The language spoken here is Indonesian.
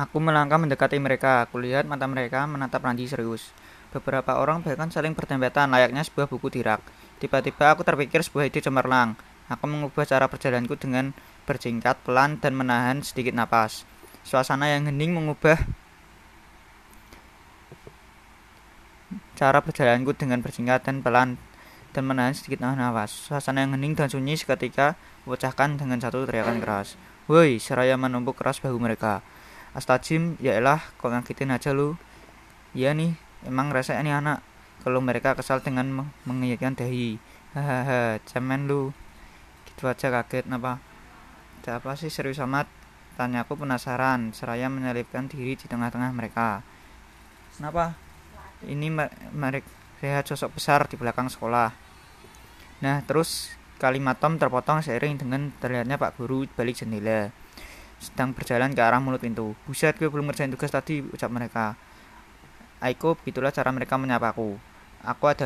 Aku melangkah mendekati mereka. Aku lihat mata mereka menatap Randi serius. Beberapa orang bahkan saling berdempetan layaknya sebuah buku tirak. Tiba-tiba aku terpikir sebuah ide cemerlang. Aku mengubah cara perjalananku dengan berjingkat pelan dan menahan sedikit napas. Suasana yang hening mengubah cara perjalananku dengan berjingkat dan pelan dan menahan sedikit nafas. Suasana yang hening dan sunyi seketika pecahkan dengan satu teriakan keras. Woi, seraya menumpuk keras bahu mereka. Astajim, ya elah, kok ngakitin aja lu. Iya nih, emang rasa ini anak. Kalau mereka kesal dengan mengiyakan dahi. Hahaha, cemen lu. Gitu aja kaget, kenapa? Ada apa sih serius amat? Tanyaku penasaran, seraya menyelipkan diri di tengah-tengah mereka. Kenapa? Ini mereka lihat sosok besar di belakang sekolah. Nah, terus kalimat Tom terpotong seiring dengan terlihatnya Pak Guru balik jendela. Sedang berjalan ke arah mulut pintu. Buset, gue belum ngerjain tugas tadi, ucap mereka. Aiko, begitulah cara mereka menyapaku. Aku ada